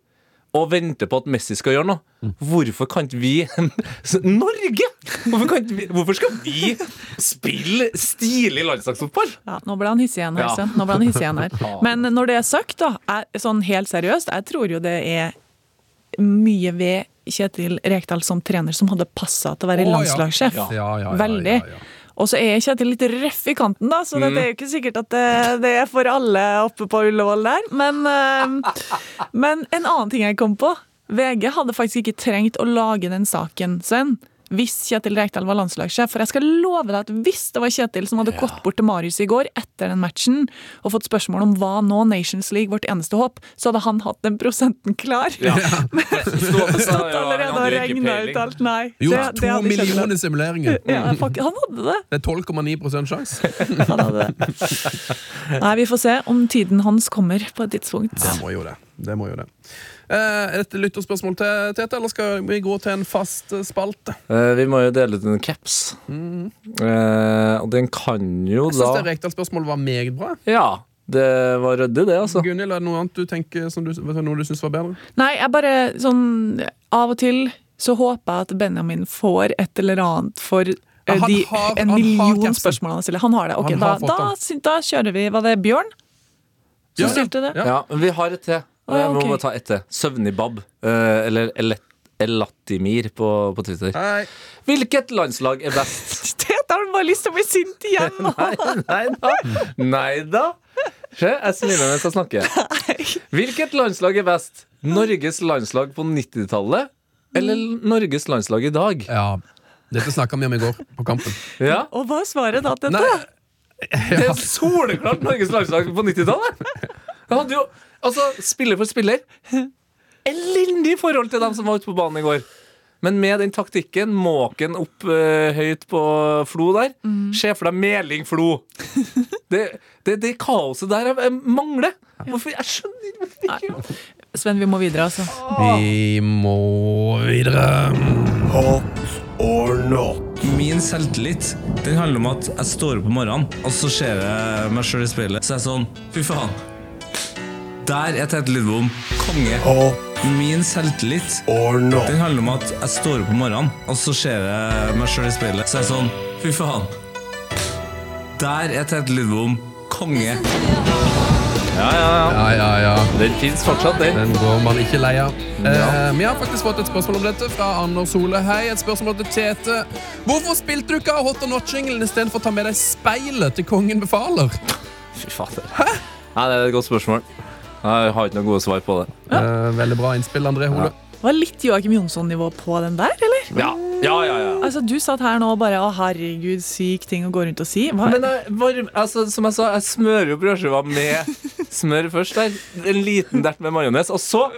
og venter på at Messi skal gjøre noe, hvorfor kan ikke vi Norge! Hvorfor, vi, hvorfor skal vi spille stilig landslagsfotball? Ja, nå ble han hissig igjen her. Ja. Nå ble han hissig igjen her. Men når det er sagt, da, er, sånn helt seriøst, jeg tror jo det er mye ved Kjetil Rekdal som trener som hadde passa til å være ja. landslagssjef. Ja, ja, ja, Veldig. Og så er Kjetil litt røff i kanten, da, så Mm. det er jo ikke sikkert at det, det er for alle oppe på Ullevål der. Men, eh, men en annen ting jeg kom på. VG hadde faktisk ikke trengt å lage den saken, Sven. Hvis Kjetil Rekdal var landslagssjef. For jeg skal love deg at hvis det var Kjetil som hadde gått bort til Marius i går etter den matchen og fått spørsmål om hva nå Nations League vårt eneste håp, så hadde han hatt den prosenten klar. Ja. Stått Stått allerede og regna ut alt. Nei. Gjort det- det to det millioner simuleringer. Ja, fuck, han hadde det. Det er 12,9 sjanse. Han hadde det. Nei, vi får se om tiden hans kommer på et tidspunkt. Det må jo det. det, må jo det. Eh, et lytterspørsmål til Tete, eller skal vi gå til en fast eh, spalte? Eh, vi må jo dele ut en caps. Eh, og den kan jo da Jeg syns det da Rekdal-spørsmålet var meget bra. Ja, det var ryddig, det, altså. Gunhild, er det noe annet du tenker som du, noe du syns var bedre? Nei, jeg bare sånn Av og til så håper jeg at Benjamin får et eller annet for Ja, de har- en million spørsmål han stiller. Han har det. Ok, har da, da, da kjører vi. Var det Bjørn som Ja, stilte det? ja. Ja, men vi har et til. Ja, Jeg må okay. bare ta ett til. Søvnibab. eh, eller Elatimir på, på Twitter. Hei. Hvilket landslag er best? det har bare lyst til å bli sint igjen nå! Nei da. Nei da. Se, jeg smiler mens jeg snakker. Hvilket landslag er best? Norges landslag på 90-tallet eller Norges landslag i dag? Ja, dette snakka vi om i går på Kampen. Ja, Og hva er svaret da, Tete? Nei, Det er soleklart Norges landslag på 90-tallet. Jeg hadde jo, altså, spiller for spiller Elendig forhold til dem som var ute på banen i går. Men med den taktikken, måken opp uh, høyt på Flo der Se for deg Meling Flo. Det, det, det kaoset der jeg, jeg mangler. Hvorfor? Jeg skjønner ikke Nei. Sven, vi må videre, altså. vi må videre. Hot or not? Min selvtillit Den handler om at jeg står opp om morgenen, og så ser jeg meg sjøl i speilet. Så er jeg sånn Fy faen. Der er Tete Lidbom konge. Hot Min selvtillit or no. Den handler om at jeg står opp om morgenen, og så ser jeg meg sjøl i speilet. Så er jeg sånn Fy faen. Der er Tete Lidbom konge. Ja, ja, ja. Ja, ja, ja. Den fins fortsatt, den. Den går man ikke lei av. Eh, vi har faktisk fått et spørsmål om dette fra Anders Hole. Hei, et spørsmål til Tete. Hvorfor spilte du ikke av Hot or Not-jinglen istedenfor å ta med deg speilet til Kongen befaler? Fy fader. Hæ? Nei, det er et godt spørsmål. Jeg har ikke noe gode svar på det. Eh, veldig bra innspill, André Hole. Var litt Joakim Jonsson-nivå på den der, eller? Ja, ja, ja, ja. Altså, Du satt her nå og bare 'Å, herregud, syk ting å gå rundt og si'. Hva? Men jeg, varm, altså, som jeg sa, jeg smører jo brødskiva med smør først der. En liten dert med majones, og så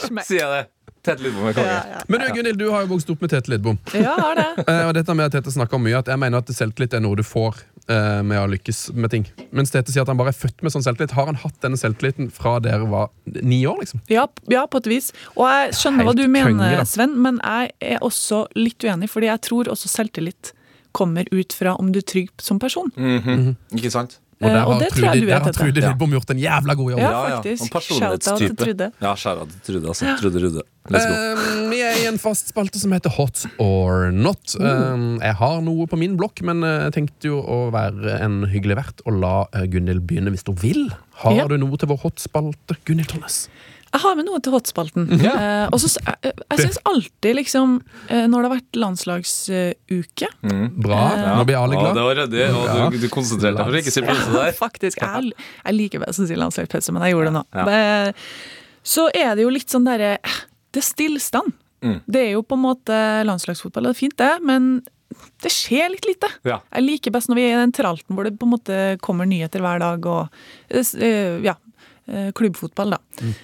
Smekk. sier jeg det. Tete Lidbom er konge. ja, ja. Men du, Gunhild, du har jo vokst opp med Tete Lidbom. ja, har det. Eh, og dette med at Tete snakker mye At jeg mener at selvtillit er noe du får eh, med å lykkes med ting. Mens Tete sier at han bare er født med sånn selvtillit. Har han hatt denne selvtilliten fra dere var ni år, liksom? Ja, ja, på et vis. Og jeg skjønner hva du mener, konge. Sven, men jeg er også litt uenig, fordi jeg tror også selvtillit kommer ut fra om du er trygg som person. Mhm. Ikke sant? Og der Eh, og har det tror jeg Trude, du der har. Trude Lidbom gjort en jævla god jobb. Ja, faktisk. Shout-out til. Trude. Ja, skjæra til Trude, altså. Trude Rude. Um. Eh, vi er i en fast spalte som heter Hot or not. Eh, jeg har noe på min blokk, men eh, jeg tenkte jo å være en hyggelig vert og la eh, Gunhild begynne hvis hun vil. Har Ja. du noe til vår hot-spalte, Gunhild Tollnes? Jeg har med noe til hotspalten. Eh, og så s- jeg, jeg syns alltid, liksom, eh, når det har vært landslagsuke Bra. Nå blir alle Ja, det glad. var ryddig, og Ja. du, du konsentrerte deg for ikke å si pause der. Faktisk. Jeg, jeg liker best å si landslagspause, men jeg gjorde det nå. Ja. Eh, Så er det jo litt sånn derre Det er stillstand. Mm. Det er jo på en måte landslagsfotball, det er fint, det, men det skjer litt lite. Ja. Jeg liker best når vi er i den tralten hvor det på en måte kommer nyheter hver dag og eh, ja, eh, klubbfotball, da. Mm.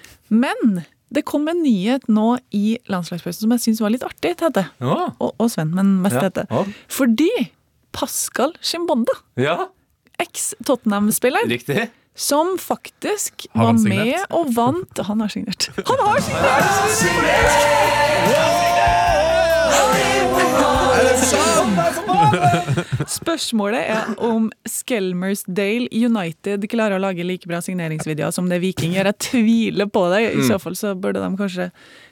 Men det kom en nyhet nå i landslagspausen som jeg syns var litt artig, Tete. Ja. Og, og Sven, men mest Ja. Tete. Ja. Fordi Pascal Chimbonda, ja, eks-Tottenham-spiller, riktig. som faktisk var med og vant Han har signert! Han har signert. Han har signert! Spørsmålet er om Skelmersdale United klarer å lage like bra signeringsvideoer som det Viking gjør. Jeg tviler på det. I så fall så burde de kanskje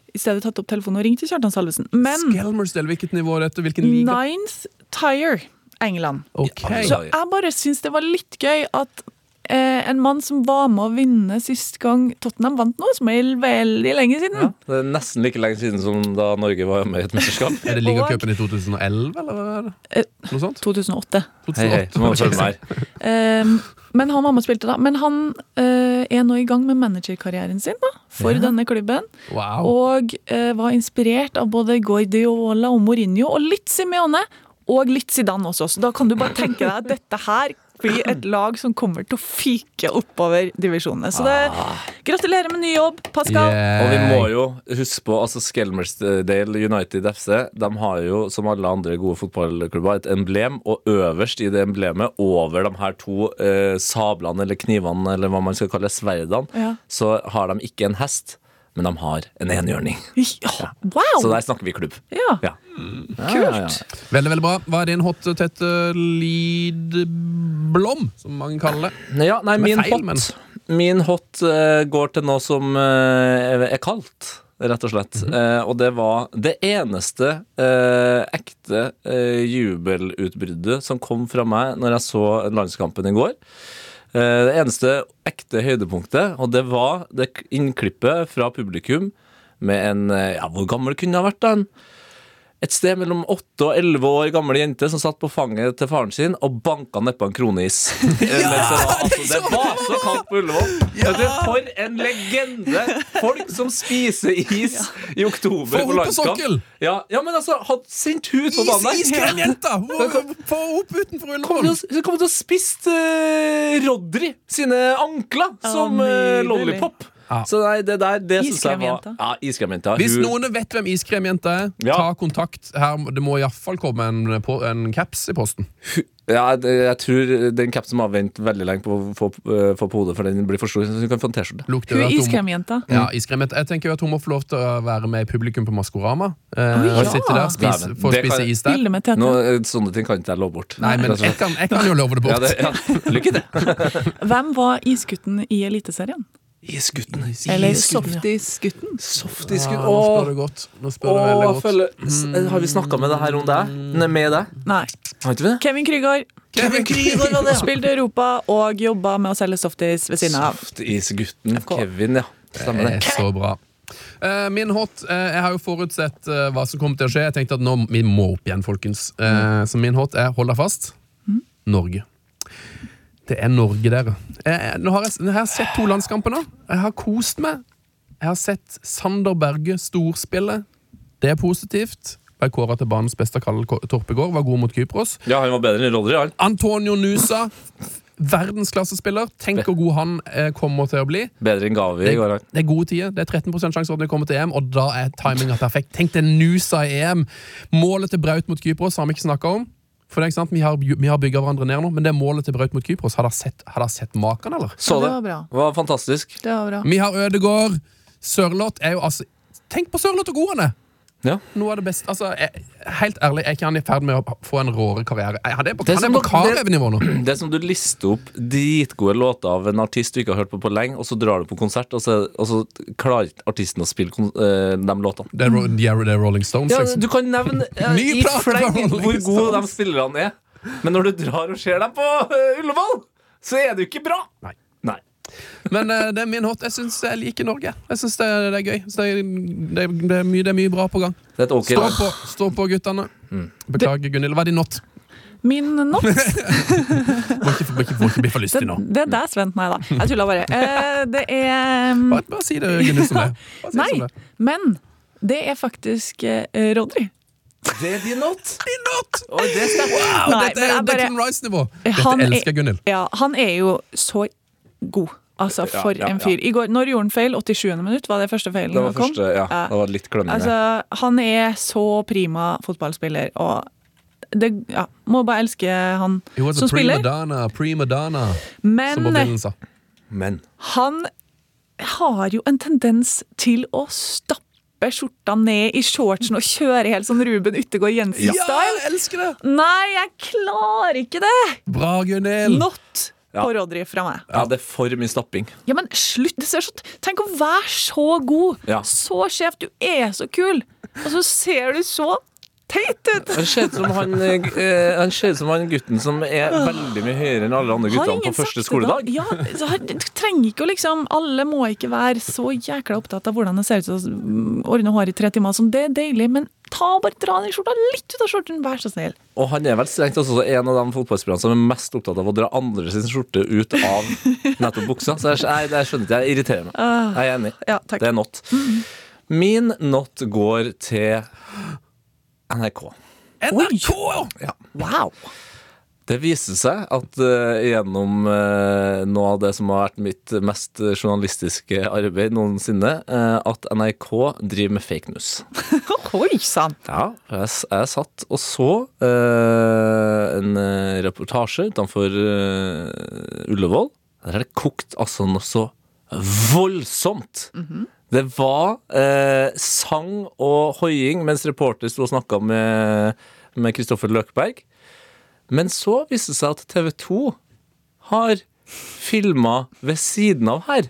i stedet tatt opp telefonen og ringt til Kjartan Salvesen. Men Skelmersdale, hvilket nivå er dette? Hvilken liga? Ninth Tire, England. Okay. Så jeg bare syns det var litt gøy at eh, en mann som var med å vinne sist gang Tottenham vant noe, som er veldig lenge siden Ja, det er nesten like lenge siden som da Norge var med i et mesterskap. Er det ligacupen i 2011, eller er det Eh, noe sånt? 2008. Hei, hei, du må følge med her. Eh, men han var med og spilte da. Men han eh, er nå i gang med managerkarrieren sin da, for denne klubben. Wow. Og eh, var inspirert av både Guardiola og Mourinho, og litt Simeone. Og litt Zidane også, så da kan du bare tenke deg at dette her blir et lag som kommer til å fyke oppover divisjonene. Så det, gratulerer med ny jobb, Pascal. Yeah. Og vi må jo huske på altså Skelmersdale United FC De har jo, som alle andre gode fotballklubber, et emblem, og øverst i det emblemet, over de her to eh, sablene eller knivene, eller hva man skal kalle sverdene, Ja. så har de ikke en hest, men de har en enhjørning. Ja, wow! Så der snakker vi klubb. Ja. Ja. Kult. Veldig, veldig bra. Hva er din hot, tette Lidblom, som mange kaller det? Ja, nei, min feil, hot, min hot uh, går til noe som uh, er kaldt. rett og slett. Eh, og det var det eneste ekte jubelutbruddet som kom fra meg når jeg så landskampen i går. Eh, det eneste ekte høydepunktet, og det var det innklippet fra publikum med en eh, Ja, hvor gammel kunne det vært, da? Et sted mellom 8 og 11 år gamle jente som satt på fanget til faren sin og banka nedpå en kroneis. ja, det, var, altså, det var så kaldt på Ullevål. Ja. For en legende! Folk som spiser is i oktober Få på henne på sokkel! Ja, ja, men altså, hadde sendt henne ut på banen der. iskremjenta! Få opp utenfor Ullevål! Hun kommer til å spist uh, Rodri sine ankler som uh, nydelig. lollipop. Ja. Så nei, det der det synes jeg var Ja, iskremjenta. Hvis Hun- noen vet hvem iskremjenta er, Ja. ta kontakt. Her, det må iallfall komme en, på- en caps i posten. Ja, jeg tror den capsen må vente veldig lenge på å få, øh, få på hodet, for den blir for stor. Så hun kan få en T-skjorte. Hun er iskremjenta. Ja, iskremjenta. Jeg tenker jo at hun må få lov til å være med i publikum på Maskorama. Eh, ja. sitte der, spise, Dæven. få kan spise is der. Nå, øh, sånne ting kan ikke jeg love bort. Nei, men jeg kan, jeg kan jo love det ja, bort. det, ja. Lykke til. Hvem var isgutten i Eliteserien? Isgutten. Eller Softisgutten. softisgutten? Ja, nå spør du godt. Nå spør du veldig godt. føler, Har vi snakka med det her om deg? Med deg? Nei. Har ikke vi det? Kevin Krygård. Kevin Krygård var det, ja. Spilte Europa og jobba med å selge softis ved siden av. Softisgutten. Kevin, ja. Stemmer Det det. er så bra. Eh, min hot eh, Jeg har jo forutsett eh, hva som kommer til å skje. Jeg tenkte at nå vi må opp igjen, folkens. Eh, så min hot er, hold deg fast, Norge. Det er Norge, dere. Eh, nå har jeg, jeg har sett to landskamper nå. Jeg har kost meg. Jeg har sett Sander Berge storspille. Det er positivt. Ble kåra til banens beste Kalle Torpegård. Var god mot Kypros. Ja, han var bedre enn Rodri. Antonio Nusa, verdensklassespiller. Tenk hvor god han eh, kommer til å bli. Bedre enn Gavi i går. Det er gode tider. Det er 13 sjanse for at vi kommer til EM, og da er timinga perfekt. Tenk til Nusa i EM! Målet til Braut mot Kypros har vi ikke snakka om. For det er ikke sant, Vi har, vi har bygga hverandre ned nå, men det målet til Braut mot Kypros, har dere sett, har dere sett maken, eller? Så Ja, det det. var bra. Var fantastisk. Det var bra. Vi har Ødegård. Sørloth er jo altså Tenk på Sørloth og god han er! Ja. Noe av det beste altså, jeg, Helt ærlig, er ikke han i ferd med å få en råere karriere? Han er på, Det han er på det- Karev-nivå nå. Det er som du lister opp dritgode låter av en artist du ikke har hørt på på lenge, og så drar du på konsert, og så, og så klarer ikke artisten å spille eh, de låtene. Det er, Ro- er, det er Rolling Stones, Ja, liksom. du kan nevne uh, i fleng hvor gode de spillerne er, men når du drar og ser dem på uh, Ullevål, så er det jo ikke bra! Nei. Men eh, det er min hot. Jeg syns jeg liker Norge. Jeg synes det, det er gøy. Så det, det, det, er mye, det er mye bra på gang. Det er et ok Stå på, stå på guttene. Mm. Beklager, Gunhild. Hva er din not? Min not Må ikke, må ikke, må ikke bli for lystig Det, nå. det er der, Sven. Nei da. Jeg tulla bare. Eh, det er um, Bare, bare si det, Gunhild, som det er. Si Nei, som det er. men det er faktisk eh, Rodry. Det er din not! Din not! Oh, det er. Wow, Nei, dette er bare- Declan Rice-nivå. Dette er- elsker Gunhild. Ja, han er jo så god. Altså, Ja, for ja, en fyr. I går, når gjorde han feil? 87. minutt? Var det første feilen Det var kom? første, ja, Ja. det var litt klemmende. Altså, han er så prima fotballspiller, og det, ja, må bare elske han He was a som spiller. donna, prima donna, Men. Men han har jo en tendens til å stappe skjorta ned i shortsen og kjøre helt sånn Ruben Yttergård Jensen-style. jeg elsker det! Nei, jeg klarer ikke det! Bra, Gunnhild! Not Ja. på Rodry fra meg. ja, det er for mye stapping. Ja, men slutt! Det ser så, tenk å være så god! Ja. Så sjef! Du er så kul! Og så ser du så teit ut! Han ser ut som han, eh, han, ser som han gutten som er veldig mye høyere enn alle andre guttene på første skoledag. Ja, han trenger ikke å liksom Alle må ikke være så jækla opptatt av hvordan det ser ut å ordne hår i tre timer. Sånn, det er deilig, men ta bare dra den skjorta litt ut av skjorten, vær så snill. Og han er vel strengt også en av de fotballspillerne som er mest opptatt av å dra andre sin skjorte ut av nettopp buksa. Så jeg, jeg, jeg skjønner ikke, jeg irriterer meg. Jeg er enig. Ja, takk. Det er not. Min not går til NRK. NRK! Ja. Wow! Det viser seg at uh, gjennom uh, noe av det som har vært mitt mest journalistiske arbeid noensinne, uh, at NRK driver med fake news. Oi sann! Ja, jeg, jeg satt og så en reportasje utenfor Ullevål. Der er det kokt altså noe så voldsomt. Det var sang og hoiing mens reporter sto og snakka med med Kristoffer Løkberg. Men så viste det seg at TV 2 har filma ved siden av her.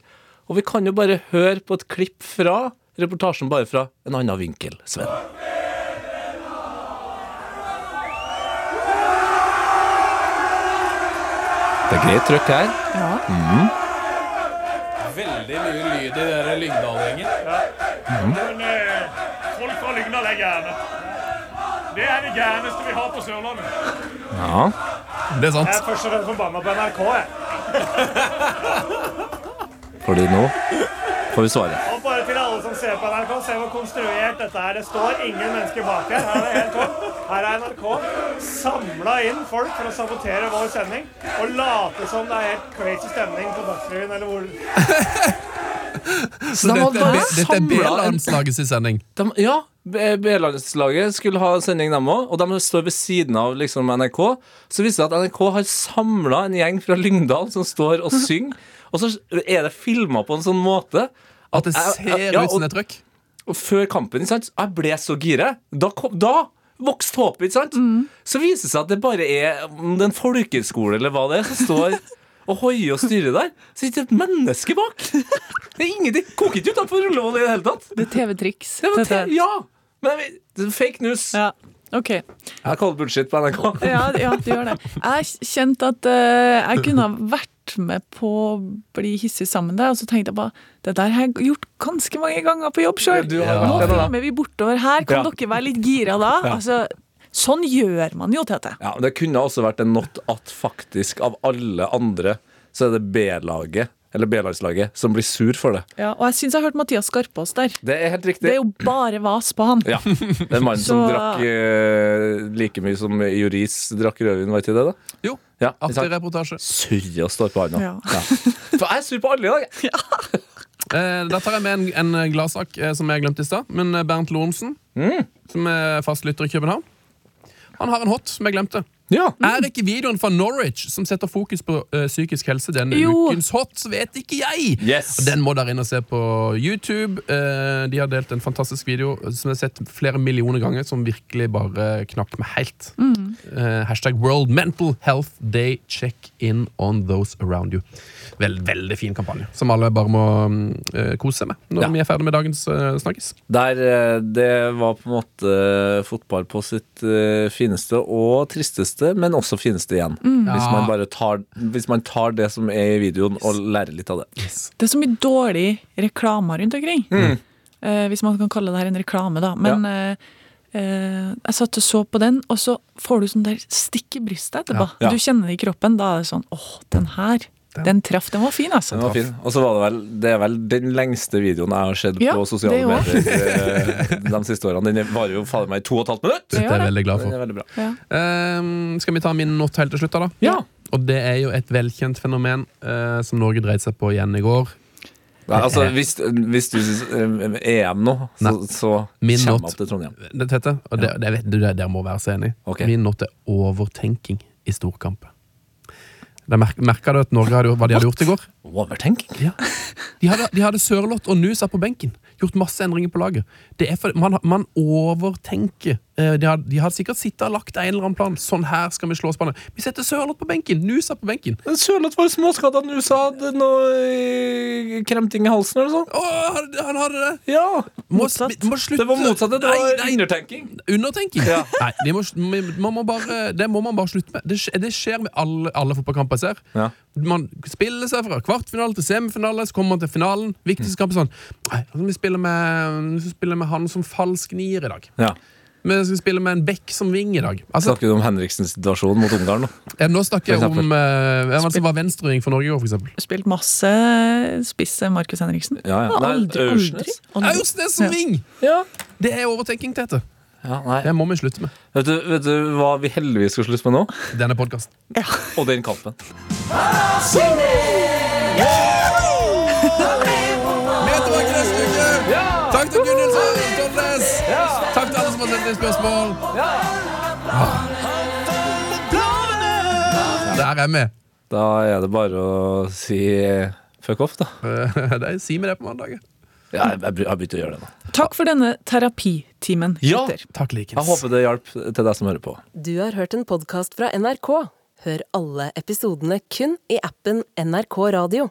Og vi kan jo bare høre på et klipp fra reportasjen bare fra en annen vinkel, Sven. Det er greit trøkk her. Ja. Veldig mye lyd i dere Lyngdal-gjengen. Men eh, folk fra Lyngdal er gærne. Det er det gærneste vi har på Sørlandet. Ja. Det er sant. Jeg er først og fremst forbanna på NRK. jeg. Fordi nå får vi svare. Og bare til alle som ser på NRK, se hvor konstruert dette er. Det står ingen mennesker bak her. Her er det helt tomt. Her er NRK samla inn folk for å sabotere vår sending og late som det er helt crazy stemning på Dagsrevyen eller hvor Så de Dette er, dette er B-landslagets sending. De, ja, B-landslaget skulle ha sending, dem òg. Og de står ved siden av liksom, NRK. Så viser det at NRK har samla en gjeng fra Lyngdal som står og synger. Og så er det filma på en sånn måte At det jeg- ser ja, ut som det er trøkk. Og før kampen, sant, jeg ble så gira. Da, kom, da vokste håpet, ikke sant? Så viser det seg at det bare er en folkeskole eller hva det er, som står og hoier og styrer der. Så det er ikke et menneske bak. Det er ingenting. Koker ikke utenfor Ullevål i det hele tatt. Det er TV-triks. Ja! Men fake news. Ja. OK. Jeg kaller bullshit på NRK. Ja, ja, du gjør det. Jeg kjente at uh, jeg kunne ha vært med på å bli hissig sammen med deg, og så tenkte jeg bare det der har jeg gjort ganske mange ganger på jobb sjøl. Ja, Nå filmer vi bortover her, kan Ja. dere være litt gira da? Altså, sånn gjør man jo, Tete. Ja, men Det kunne også vært en not at faktisk av alle andre så er det B-laget, eller B-landslaget, som blir sur for det. Ja, og jeg syns jeg hørte Mathias Skarpaas der. Det er helt riktig. Det er jo bare vas på han. Ja, Det er en mann som drakk eh, like mye som Joris drakk rødvin, var ikke det? da? Jo, Ja, artig reportasje. Surre og står på handa. Ja. For jeg er sur på alle i dag. Ja. Eh, da tar jeg med en, en gladsak eh, som jeg glemte i stad. Men eh, Bernt Lorentzen, som er fastlytter i København, han har en hot som jeg glemte. Ja. Er ikke videoen fra Norwich som setter fokus på ø, psykisk helse denne Jo. ukens hot, så vet ikke jeg! Yes. Og Den må dere inn og se på YouTube. Uh, de har delt en fantastisk video som jeg har sett flere millioner ganger, som virkelig bare knakk meg helt. Eh, hashtag World Mental Health Day. Check in on those around you. Vel, veldig fin kampanje, som alle bare må uh, kose seg med når Ja. vi er ferdig med dagens uh, snakkes. Der eh, det var på en måte eh, fotball på sitt eh, fineste og tristeste, men også fineste igjen. Hvis, Ja. man bare tar, hvis man tar det som er i videoen, og lærer litt av det. Det er så mye dårlig reklame rundt omkring. Eh, hvis man kan kalle det her en reklame, da. Men eh, Uh, jeg satt og så på den, og så får du sånn der stikk i brystet etterpå. Ja. Ja. Du kjenner det i kroppen. Da er det sånn åh, den her. Den traff. Den var fin, altså. Den var fin. Og så var det vel Det er vel den lengste videoen jeg har sett Ja, på sosiale det medier eh, de siste årene. Den varer jo fader meg i to og et halvt minutt! Det er jeg veldig glad for. veldig bra. Ja. Eh, skal vi ta min not helt til slutt, da? Ja. Og det er jo et velkjent fenomen uh, som Norge dreide seg på igjen i går. Nei, altså, hvis, hvis du syns eh, EM nå, så, så kommer not. jeg opp til Trondheim. Det, tette, og det, det det, det, må være så enig. Okay. Min not er overtenking i storkamper. Merka du at Norge hadde, hva de hadde gjort i går? Overtenking? Ja. De hadde, de hadde Sørloth og Nusa på benken. Gjort masse endringer på laget. Det er for, man, man overtenker. Eh, De hadde, de hadde sikkert sittet og lagt en eller annen plan. Sånn her skal vi slå spannet. Vi setter Sørloth på benken, Nusa på benken. Sørloth var småskadd av Nusa hadde noe eh, kremting i halsen eller noe sånt. Å, han, hadde det! Ja! Må, må slutte. Det var motsatt. Det var nei, undertenking. Undertenking? Ja. Nei, vi må, man må bare, det må man bare slutte med. Det, det skjer med alle, alle fotballkamper jeg ser. Ja. Man spiller seg fra kvartfinale til semifinale, så kommer man til finalen. Viktigste kamp er sånn Nei, altså, vi spiller med, vi spiller med han som falsk nier i dag. Ja. Vi skal spille med en bekk som ving i dag. Altså, Snakker du om Henriksens situasjon mot Ungarn nå? ja, nå snakker jeg om eh, hvem som var venstreving for Norge i går, for eksempel. Spilt masse spiss Markus Henriksen. Ja, ja. Nei, Aldri, aldri, Aursnes. aldri. Aursnes som Ja. ving! Ja. Det er overtenking, Tete. ja nei. Det må vi slutte med. Vet, du, vet du hva vi heldigvis skal slutte med nå? Denne podkasten. Og den kampen. Inn spørsmål. Ah. Der er vi. Da er det bare å si eh, fuck off, da. Nei, Si meg det på mandag. Ja, jeg har begynt å gjøre det nå. Takk for denne terapitimen, Ja. Takk likens. Jeg håper det hjalp til deg som hører på. Du har hørt en podkast fra NRK. Hør alle episodene kun i appen NRK Radio.